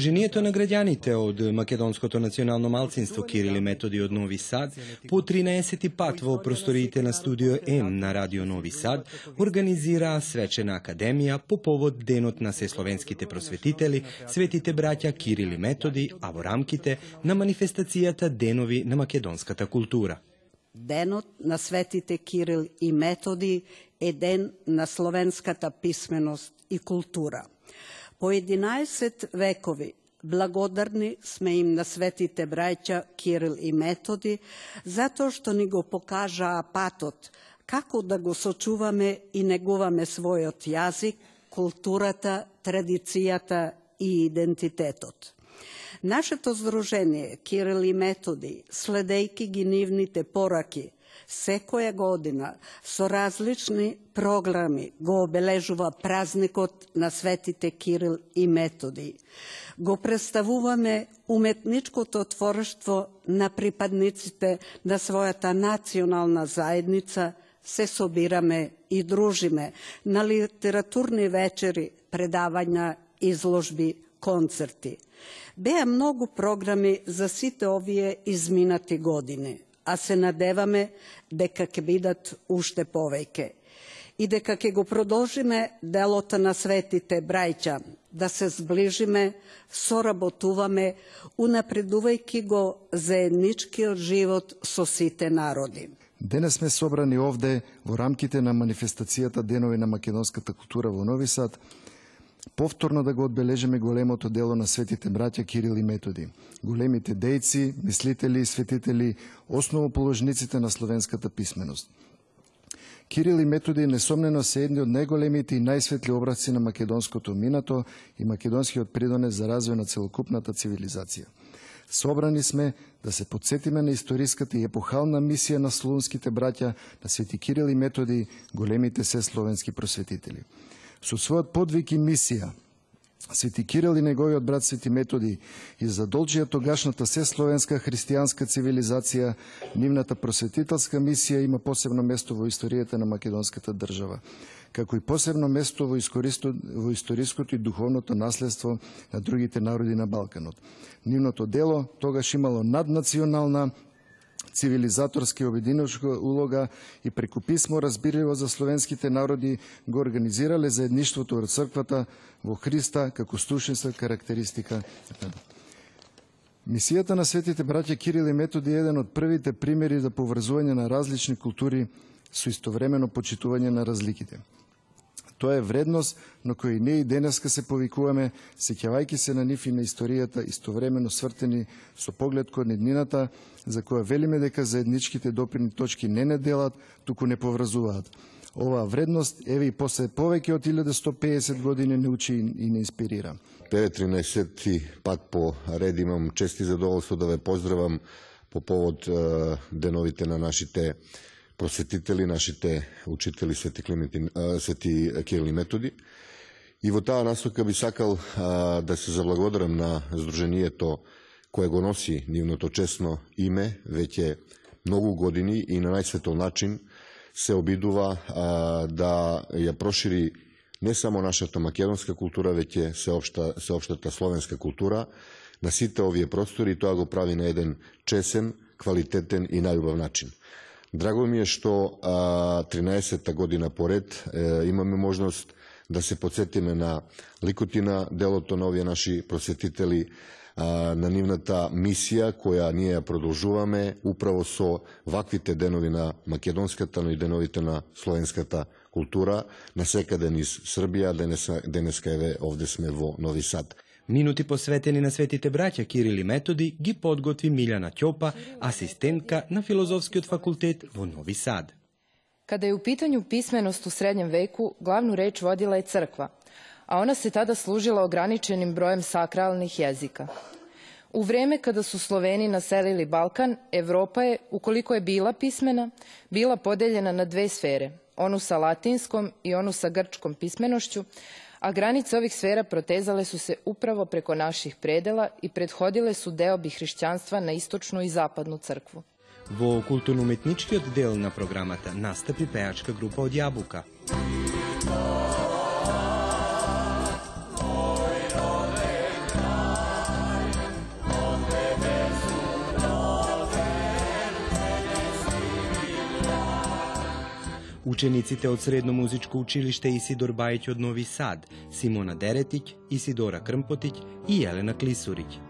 Здруженијето на граѓаните од Македонското национално малцинство Кирил и Методи од Нови Сад по 13 пат во просториите на студио М на Радио Нови Сад организираа свечена академија по повод Денот на сесловенските просветители, светите браќа Кирил и Методи, а во рамките на манифестацијата Денови на македонската култура. Денот на светите Кирил и Методи е ден на словенската писменост и култура. По 11 векови Благодарни сме им на светите браќа Кирил и Методи, затоа што ни го покажаа патот, како да го сочуваме и негуваме својот јазик, културата, традицијата и идентитетот. Нашето здружение Кирил и Методи, следејки ги нивните пораки, секоја година со различни програми го обележува празникот на светите Кирил и Методи. Го представуваме уметничкото творештво на припадниците на својата национална заедница, се собираме и дружиме на литературни вечери, предавања, изложби, концерти. Беа многу програми за сите овие изминати години, а се надеваме дека ќе бидат уште повеќе и дека ќе го продолжиме делото на светите браќа, да се сближиме, соработуваме, унапредувајќи го заедничкиот живот со сите народи. Денес сме собрани овде во рамките на манифестацијата Денови на македонската култура во Нови Сад, повторно да го одбележиме големото дело на светите браќа Кирил и Методи, големите дејци, мислители и светители, основоположниците на словенската писменост. Кирил и Методи несомнено се едни од најголемите и најсветли образци на македонското минато и македонскиот придонес за развој на целокупната цивилизација. Собрани сме да се подсетиме на историската и епохална мисија на словенските браќа на Свети Кирил и Методи, големите се словенски просветители. Со својот подвиг и мисија, Свети Кирил и неговиот брат Свети Методи и задолжија тогашната сесловенска христијанска цивилизација, нивната просветителска мисија има посебно место во историјата на македонската држава, како и посебно место во, во историското и духовното наследство на другите народи на Балканот. Нивното дело тогаш имало наднационална Цивилизаторски обединувачка улога и преку писмо разбирливо за словенските народи го организирале заедништвото во црквата во Христа како стушинска карактеристика. Мисијата на светите браќа Кирил и Методи е еден од првите примери за поврзување на различни култури со истовремено почитување на разликите. Тоа е вредност на кој и ние и денеска се повикуваме, сеќавајќи се на нив и на историјата, истовремено свртени со поглед кон еднината, за која велиме дека заедничките допирни точки не не делат, туку не поврзуваат. Оваа вредност, еве и после повеќе од 1150 години не учи и не инспирира. 13 пат по ред имам чести задоволство да ве поздравам по повод деновите на нашите просветители, нашите учители Свети, Клименти, Свети Кирил и Методи. И во таа насока би сакал а, да се заблагодарам на Сдруженијето кое го носи нивното честно име веќе многу години и на најсветол начин се обидува а, да ја прошири не само нашата македонска култура, веќе сеопшта, сеопштата словенска култура на сите овие простори и тоа го прави на еден чесен, квалитетен и најубав начин. Драго ми е што а, 13-та година поред е, имаме можност да се подсетиме на ликотина делото на овие наши просветители, а, на нивната мисија која ние ја продолжуваме управо со ваквите денови на македонската, но и деновите на словенската култура на секаде низ Србија, денеска, денеска еве овде сме во Нови Сад. Минути посветени на светите браќа Кирил и Методи ги подготви Милјана Ќопа, асистентка на Филозофскиот факултет во Нови Сад. Kada je u pitanju pismenost u srednjem veku, glavnu reč vodila je crkva, a ona se tada služila ograničenim brojem sakralnih jezika. U vreme kada su Sloveni naselili Balkan, Evropa je, ukoliko je bila pismena, bila podeljena na dve sfere, onu sa latinskom i onu sa grčkom pismenošću, a granice ovih sfera protezale su se upravo preko naših predela i prethodile su deo bi hrišćanstva na istočnu i zapadnu crkvu. Во културно-уметничкиот дел на програмата настапи пеачка група од Јабука. Учениците од Средно музичко училиште Исидор Бајќ од Нови Сад, Симона Деретиќ, Исидора Крмпотиќ и Елена Клисуриќ.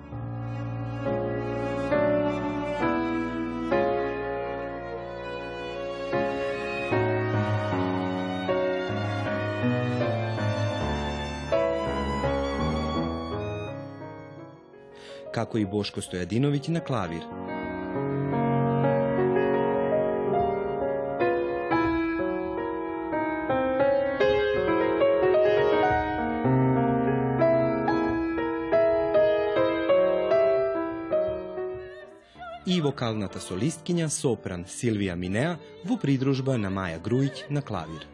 како и Бошко Стојадиновиќ на клавир. и Вокалната солисткиња сопран Силвија Минеа во придружба на Маја Груиќ на клавир.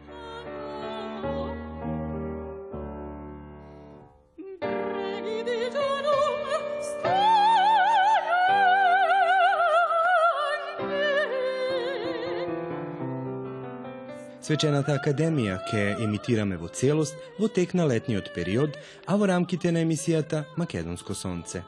Свечената академија ќе емитираме во целост во тек на летниот период, а во рамките на емисијата Македонско сонце.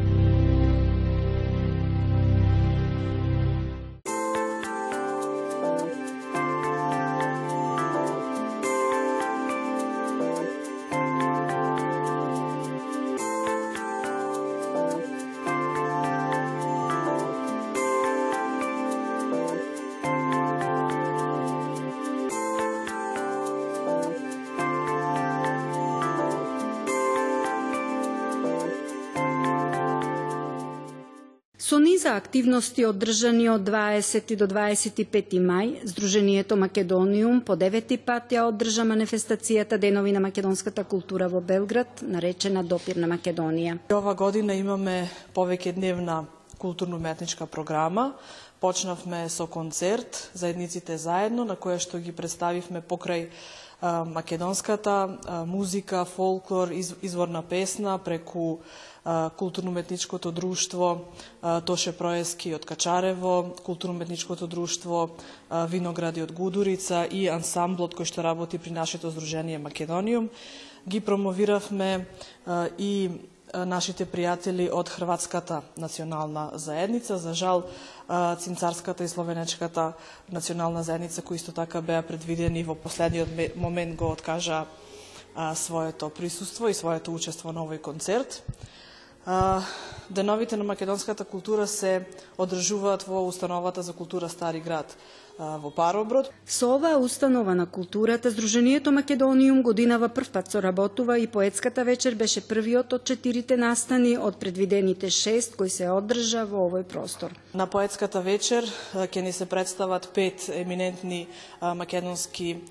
Со низа активности одржани од 20 до 25 мај, Сдруженијето Македониум по девети пат ја одржа манифестацијата Денови на македонската култура во Белград, наречена Допир на Македонија. Ова година имаме повеќе дневна културно-уметничка програма. Почнавме со концерт Заедниците заедно, на која што ги представивме покрај македонската музика, фолклор, изворна песна преку културно-уметничкото друштво Тоше Проески од Качарево, културно-уметничкото друштво Виногради од Гудурица и ансамблот кој што работи при нашето здружение Македониум. Ги промовиравме и нашите пријатели од Хрватската национална заедница. За жал, Цинцарската и Словенечката национална заедница, кои исто така беа предвидени во последниот момент го откажа своето присуство и своето учество на овој концерт. Деновите на македонската култура се одржуваат во установата за култура Стари град во Пароброд. Со оваа установа на културата, Сдруженијето Македониум годинава првпат соработува и поетската вечер беше првиот од четирите настани од предвидените шест кои се одржа во овој простор. На поетската вечер ќе ни се представат пет еминентни македонски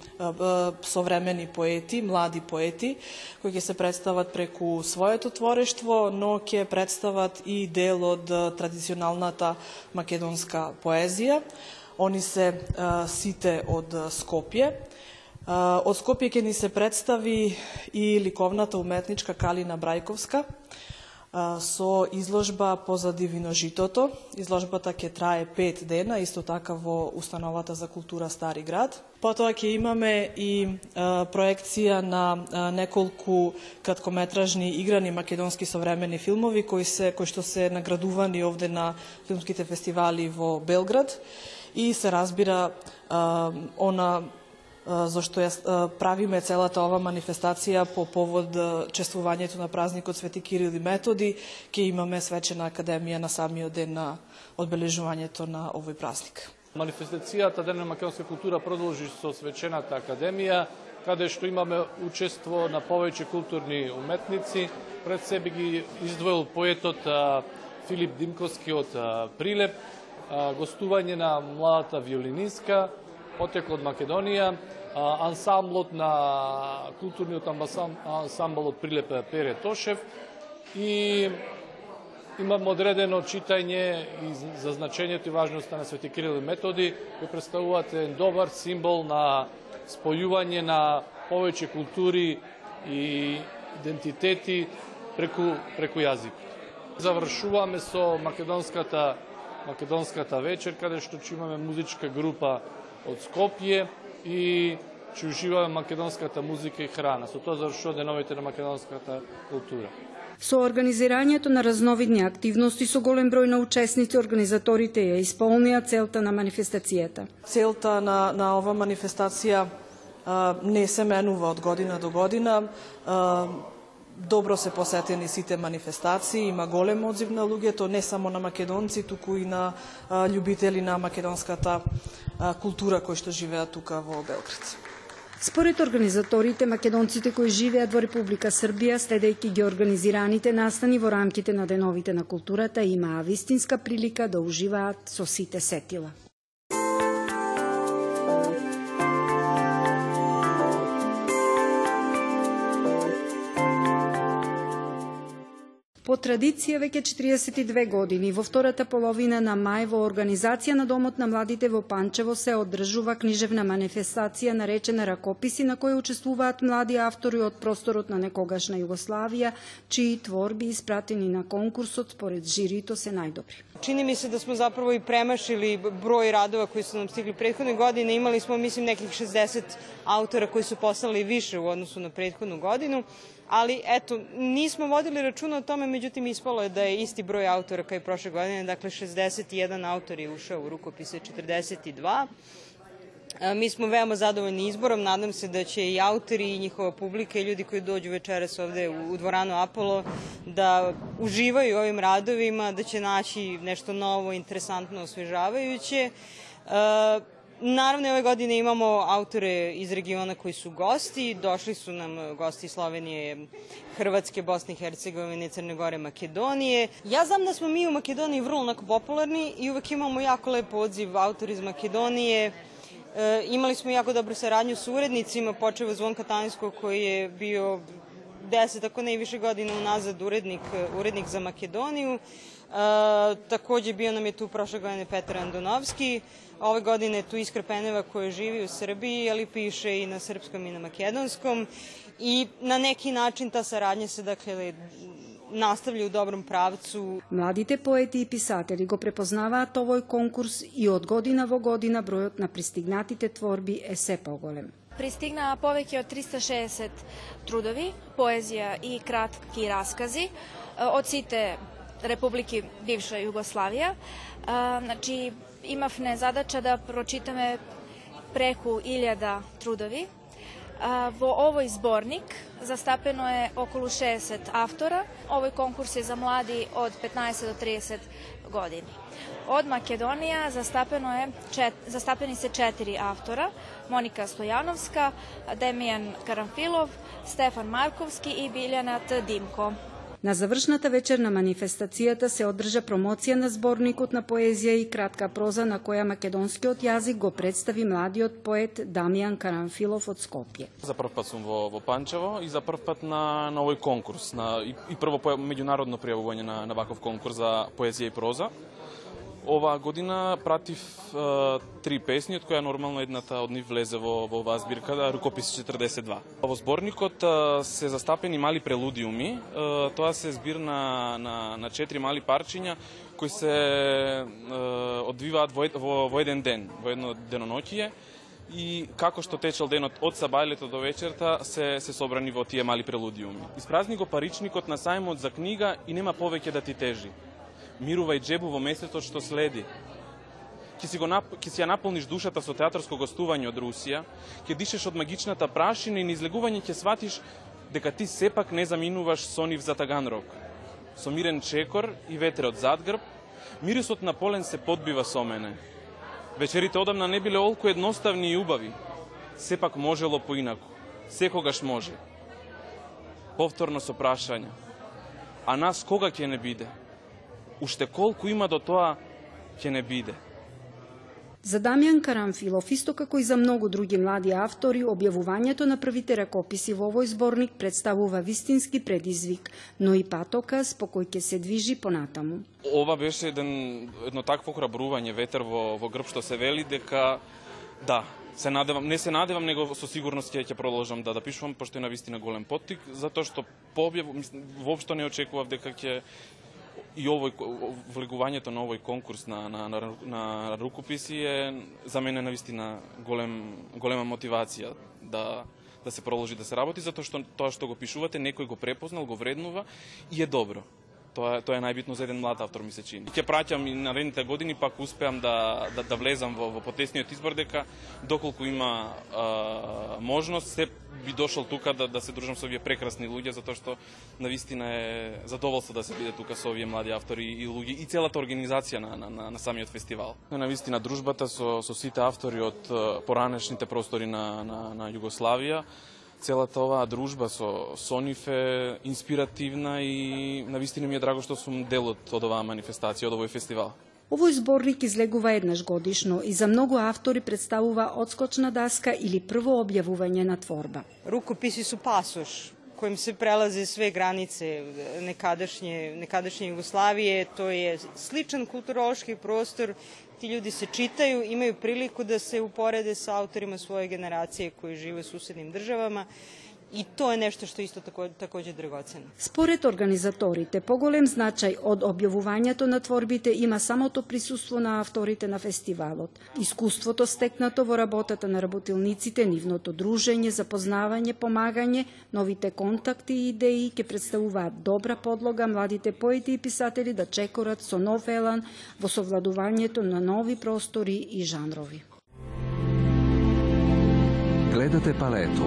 современи поети, млади поети, кои ќе се представат преку своето творештво, но ќе представат и дел од традиционалната македонска поезија. Они се а, сите од Скопје. А, од Скопје ќе ни се представи и ликовната уметничка Калина Брајковска а, со изложба позади виножитото. Изложбата ќе трае пет дена, исто така во Установата за култура Стари град. Потоа ќе имаме и а, проекција на а, неколку краткометражни играни македонски современи филмови кои се кои што се наградувани овде на филмските фестивали во Белград и се разбира она зашто ја правиме целата ова манифестација по повод чествувањето на празникот Свети Кирил и Методи, ќе имаме свечена академија на самиот ден на одбележувањето на овој празник. Манифестацијата Ден на македонска култура продолжи со свечената академија, каде што имаме учество на повеќе културни уметници. Пред себе ги издвоил поетот Филип Димковски од Прилеп, гостување на младата виолинистка, потекло од Македонија, ансамблот на културниот ансамбл од Прилепе Пере Тошев и имам одредено читање и за значењето и важноста на Свети Кирил и Методи, кој представуваат еден добар символ на спојување на повеќе култури и идентитети преку, преку јазик. Завршуваме со македонската македонската вечер, каде што ќе имаме музичка група од Скопје и ќе уживаме македонската музика и храна. Со тоа завршува деновите на македонската култура. Со организирањето на разновидни активности со голем број на учесници, организаторите ја исполнија целта на манифестацијата. Целта на, на ова манифестација а, не се менува од година до година. А, добро се посетени сите манифестации, има голем одзив на луѓето, не само на македонци, туку и на а, љубители на македонската а, култура кои што живеат тука во Белград. Според организаторите, македонците кои живеат во Република Србија, следејќи ги организираните настани во рамките на деновите на културата, имаа вистинска прилика да уживаат со сите сетила. По традиција веќе 42 години во втората половина на мај во организација на Домот на младите во Панчево се одржува книжевна манифестација наречена Ракописи на која учествуваат млади автори од просторот на некогашна Југославија, чии творби испратени на конкурсот според жирито се најдобри. Čini mi se da smo zapravo i premašili broj radova koji su nam stigli prethodne godine. Imali smo, mislim, nekih 60 autora koji su poslali više u odnosu na prethodnu godinu ali eto, nismo vodili računa o tome, međutim ispalo je da je isti broj autora kao i prošle godine, dakle 61 autor je ušao u rukopise 42. Mi smo veoma zadovoljni izborom, nadam se da će i autori i njihova publika i ljudi koji dođu večeras ovde u, dvoranu Apollo da uživaju ovim radovima, da će naći nešto novo, interesantno, osvežavajuće. Naravno, ove godine imamo autore iz regiona koji su gosti. Došli su nam gosti Slovenije, Hrvatske, Bosne i Hercegovine, Crne Gore, Makedonije. Ja znam da smo mi u Makedoniji vrlo onako popularni i uvek imamo jako lep odziv autor iz Makedonije. E, imali smo jako dobru saradnju s urednicima, počeo Zvonka Tanjskog koji je bio deset, ako ne i više godina unazad urednik, urednik za Makedoniju. E, takođe bio nam je tu prošle godine Petar Andonovski. Ove godine je tu Iskra Peneva koja živi u Srbiji, ali piše i na srpskom i na makedonskom. I na neki način ta saradnja se dakle nastavlja u dobrom pravcu. Младите поети и писатели го препознаваат овој конкурс и од година во година бројот на пристигнатите творби е се поголем. Пристигнаа повеќе од 360 трудови, поезија и кратки раскази од сите републики бивша Југославија. Значи, имавме задача да прочитаме преку илјада трудови. Во овој зборник застапено е околу 60 автора. Овој конкурс е за млади од 15 до 30 години. Од Македонија застапено е застапени се четири автора: Моника Стојановска, Демијан Карамфилов, Стефан Марковски и Билјанат Димко. На завршната вечер на манифестацијата се одржа промоција на зборникот на поезија и кратка проза на која македонскиот јазик го представи младиот поет Дамјан Карамфилов од Скопје. За прв пат сум во, во Панчево и за прв пат на, на овој конкурс, на, и, и прво меѓународно пријавување на, на ваков конкурс за поезија и проза. Оваа година пратив е, три песни, од која нормално едната од нив влезе во, во оваа збирка, да, Рукопис 42. Во зборникот е, се застапени мали прелудиуми, е, тоа се збир на, на, на четири мали парчиња, кои се е, одвиваат во, во, во еден ден, во едно деноноќие, и како што течел денот од сабајлето до вечерта се се собрани во тие мали прелудиуми. Испразни го паричникот на сајмот за книга и нема повеќе да ти тежи мирувај джебу во месецот што следи. Ке си, го, ке си ја наполниш душата со театарско гостување од Русија, ке дишеш од магичната прашина и на излегување ќе сватиш дека ти сепак не заминуваш со нив за Таганрог. Со мирен чекор и ветер од задгрб, мирисот на полен се подбива со мене. Вечерите одамна не биле олку едноставни и убави. Сепак можело поинаку. Секогаш може. Повторно со прашања. А нас кога ќе не биде? Уште колку има до тоа ќе не биде. За Дамјан Карамфилов, исто како и за многу други млади автори, објавувањето на првите ракописи во овој зборник представува вистински предизвик, но и патокас по кој ќе се движи понатаму. Ова беше еден, едно такво храбрување ветер во, во грб што се вели дека да, се надевам, не се надевам, него со сигурност ќе ќе продолжам да да пишувам пошто е на вистина голем поттик, затоа што по објав воопшто не очекував дека ќе и овој влегувањето на овој конкурс на, на, на, на рукописи е за мене навистина голем, голема мотивација да да се продолжи да се работи затоа што тоа што го пишувате некој го препознал, го вреднува и е добро. Тоа, тоа е најбитно за еден млад автор, ми се чини. Ќе праќам и наредните години, пак успеам да, да, да влезам во, во потесниот избор, дека доколку има а, можност, се би дошол тука да, да се дружам со овие прекрасни луѓе, затоа што навистина е задоволство да се биде тука со овие млади автори и луѓе и целата организација на, на, на, на самиот фестивал. Навистина дружбата со, со сите автори од поранешните простори на, на, на Југославија, целата оваа дружба со, со нив е инспиративна и навистина ми е драго што сум дел од, оваа манифестација, од овој фестивал. Овој зборник излегува еднаш годишно и за многу автори представува одскочна даска или прво објавување на творба. Рукописи су пасош којим се прелазе све границе некадашње, некадашње Југославije. To je sličan kulturološki prostor ti ljudi se čitaju, imaju priliku da se uporede sa autorima svoje generacije koji žive u susednim državama i to je nešto što isto tako, takođe dragoceno. Според организаторите, поголем значај од објавувањето на творбите има самото присуство на авторите на фестивалот. Искуството стекнато во работата на работилниците, нивното дружење, запознавање, помагање, новите контакти и идеи ќе представуваат добра подлога младите поети и писатели да чекорат со нов елан во совладувањето на нови простори и жанрови. Гледате палету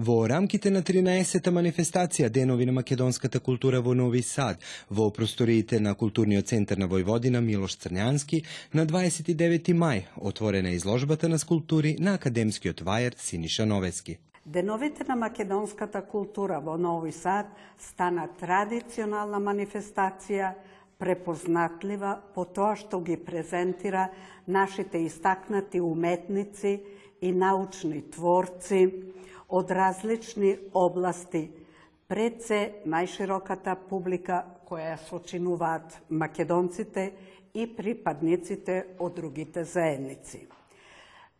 Во рамките на 13-та манифестација Денови на македонската култура во Нови Сад, во просториите на Културниот центар на Војводина Милош Црњански, на 29 мај отворена изложбата на скулптури на академскиот вајер Синиша Новески. Деновите на македонската култура во Нови Сад стана традиционална манифестација препознатлива по тоа што ги презентира нашите истакнати уметници и научни творци, од различни области, пред се најшироката публика која сочинуваат македонците и припадниците од другите заедници.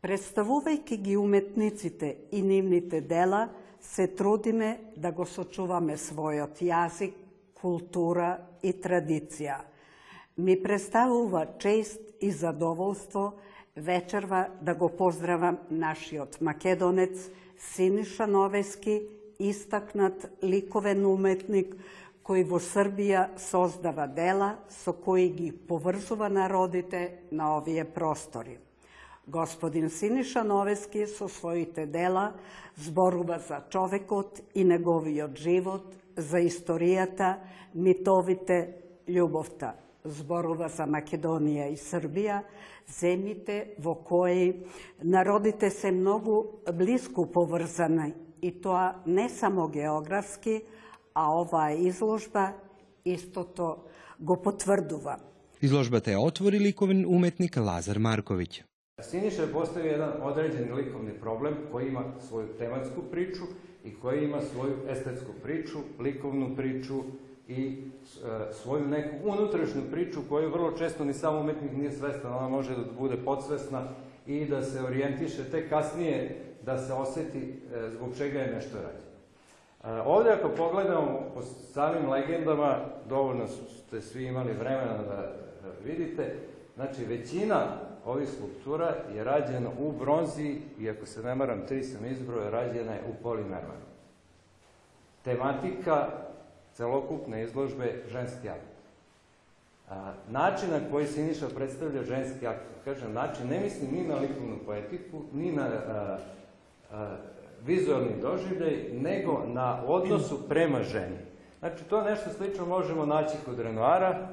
Представувајќи ги уметниците и нивните дела, се трудиме да го сочуваме својот јазик, култура и традиција. Ми представува чест и задоволство вечерва да го поздравам нашиот македонец, Синиша Новески, истакнат ликовен уметник, кој во Србија создава дела со кои ги поврзува народите на овие простори. Господин Синиша Новески со своите дела зборува за човекот и неговиот живот, за историјата, митовите, љубовта. Зборува за Македонија и Србија, земите во кои народите се многу близко поврзани и тоа не само географски, а оваа изложба истото го потврдува. Изложбата е отвори ликовен уметник Лазар Марковиќ. Синиша постави еден одреđen ликовни проблем кој има своју тематску причу и кој има своју естетску причу, ликовну причу, i e, svoju neku unutrašnju priču koju vrlo često ni sam umetnik nije svestan, ona može da bude podsvesna i da se orijentiše tek kasnije da se oseti e, zbog čega je nešto rađeno. E, ovde ako pogledamo po samim legendama, dovoljno ste svi imali vremena da vidite, znači većina ovih skulptura je rađena u bronzi i ako se ne maram, tri sam izbroje, rađena je u polimermanu. Tematika celokupne izložbe ženski akt. Način na koji Siniša predstavlja ženski akt, kažem, način ne mislim ni na likovnu poetiku, ni na vizualni doživljaj, nego na odnosu prema ženi. Znači, to nešto slično možemo naći kod Renoara,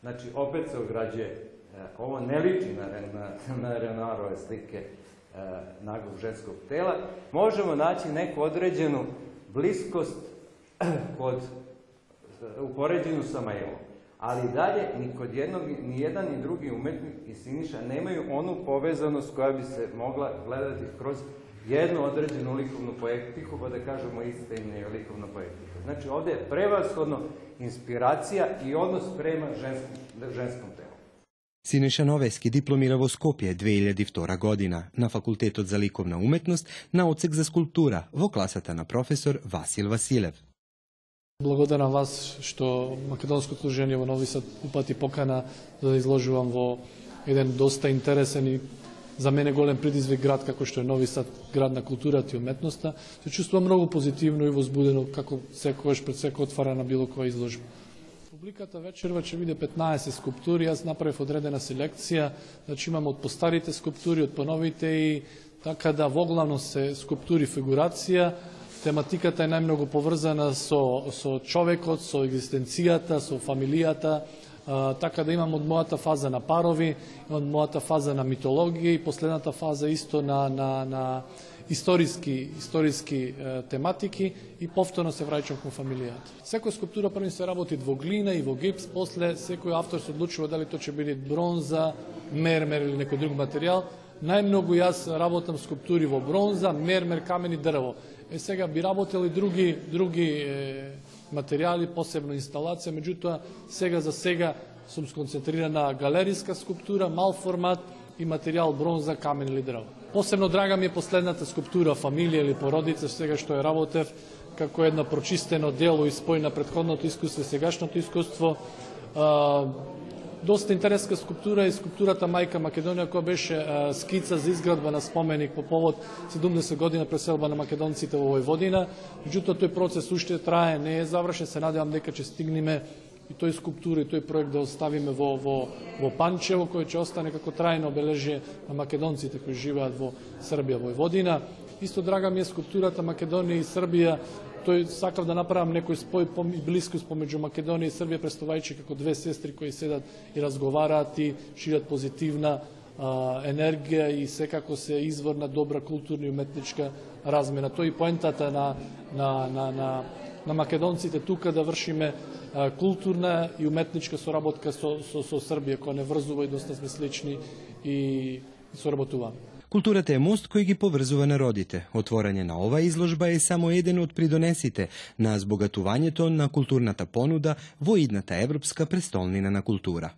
znači, opet se ograđuje, ovo ne liči na, na, na Renoarove slike nagog ženskog tela, možemo naći neku određenu bliskost kod, u poređenju sa Majelom. Ali dalje, ni kod jednog, ni jedan ni drugi umetnik i Siniša nemaju onu povezanost koja bi se mogla gledati kroz jednu određenu likovnu poetiku, pa da kažemo istinne likovna poetika. Znači, ovde je prevashodno inspiracija i odnos prema ženskom, ženskom telu. Новески дипломира во Скопје 2002 година на Факултетот за ликовна уметност на Оцек за скулптура во класата на професор Васил Василев. Благодарам вас што Македонското служение во Нови Сад упати покана за да изложувам во еден доста интересен и за мене голем предизвик град како што е Нови Сад, град на културата и уметноста. Се чувствувам многу позитивно и возбудено како секогаш пред секој отвара на било која изложба. Публиката вечерва ќе биде 15 скулптури, јас направив одредена селекција, значи имам од постарите скулптури, од поновите и така да воглавно се скулптури фигурација, тематиката е најмногу поврзана со, со човекот, со екзистенцијата, со фамилијата, така да имам од мојата фаза на парови, од мојата фаза на митологија и последната фаза исто на, на, на историски, историски е, тематики и повторно се враќам кон фамилијата. Секоја скулптура први се работи во глина и во гипс, после секој автор се одлучува дали тоа ќе биде бронза, мермер или некој друг материјал. Најмногу јас работам скулптури во бронза, мермер, камен и дрво. Е сега би работел и други други е, материјали, посебно инсталација, меѓутоа сега за сега сум сконцентриран на галериска скулптура, мал формат и материјал бронза, камен или дрво. Посебно драга ми е последната скулптура фамилија или породица, сега што е работев, како едно прочистено дело и спој на предходното искуство и сегашното искуство. Доста интересна скулптура е скулптурата Мајка Македонија, која беше скица за изградба на споменик по повод 70 година преселба на македонците во Војводина. Меѓутоа, тој процес уште трае, не е завршен, се надевам дека ќе стигнеме и тој скулптура и тој проект да оставиме во, во, во Панчево, кој ќе остане како трајно обележје на македонците кои живеат во Србија, Војводина. Исто драга ми е скулптурата Македонија и Србија, тој сакав да направам некој спој и блискост помеѓу Македонија и Србија, представајќи како две сестри кои седат и разговараат и шират позитивна а, енергија и секако се извор на добра културна и уметничка размена. Тој и поентата на, на, на, на, на македонците тука да вршиме културна и уметничка соработка со, со, со Србија, која не врзува и доста сме слични и соработуваме. Културата е мост кој ги поврзува народите. Отворање на оваа изложба е само еден од придонесите на збогатувањето на културната понуда во идната Европска престолнина на култура.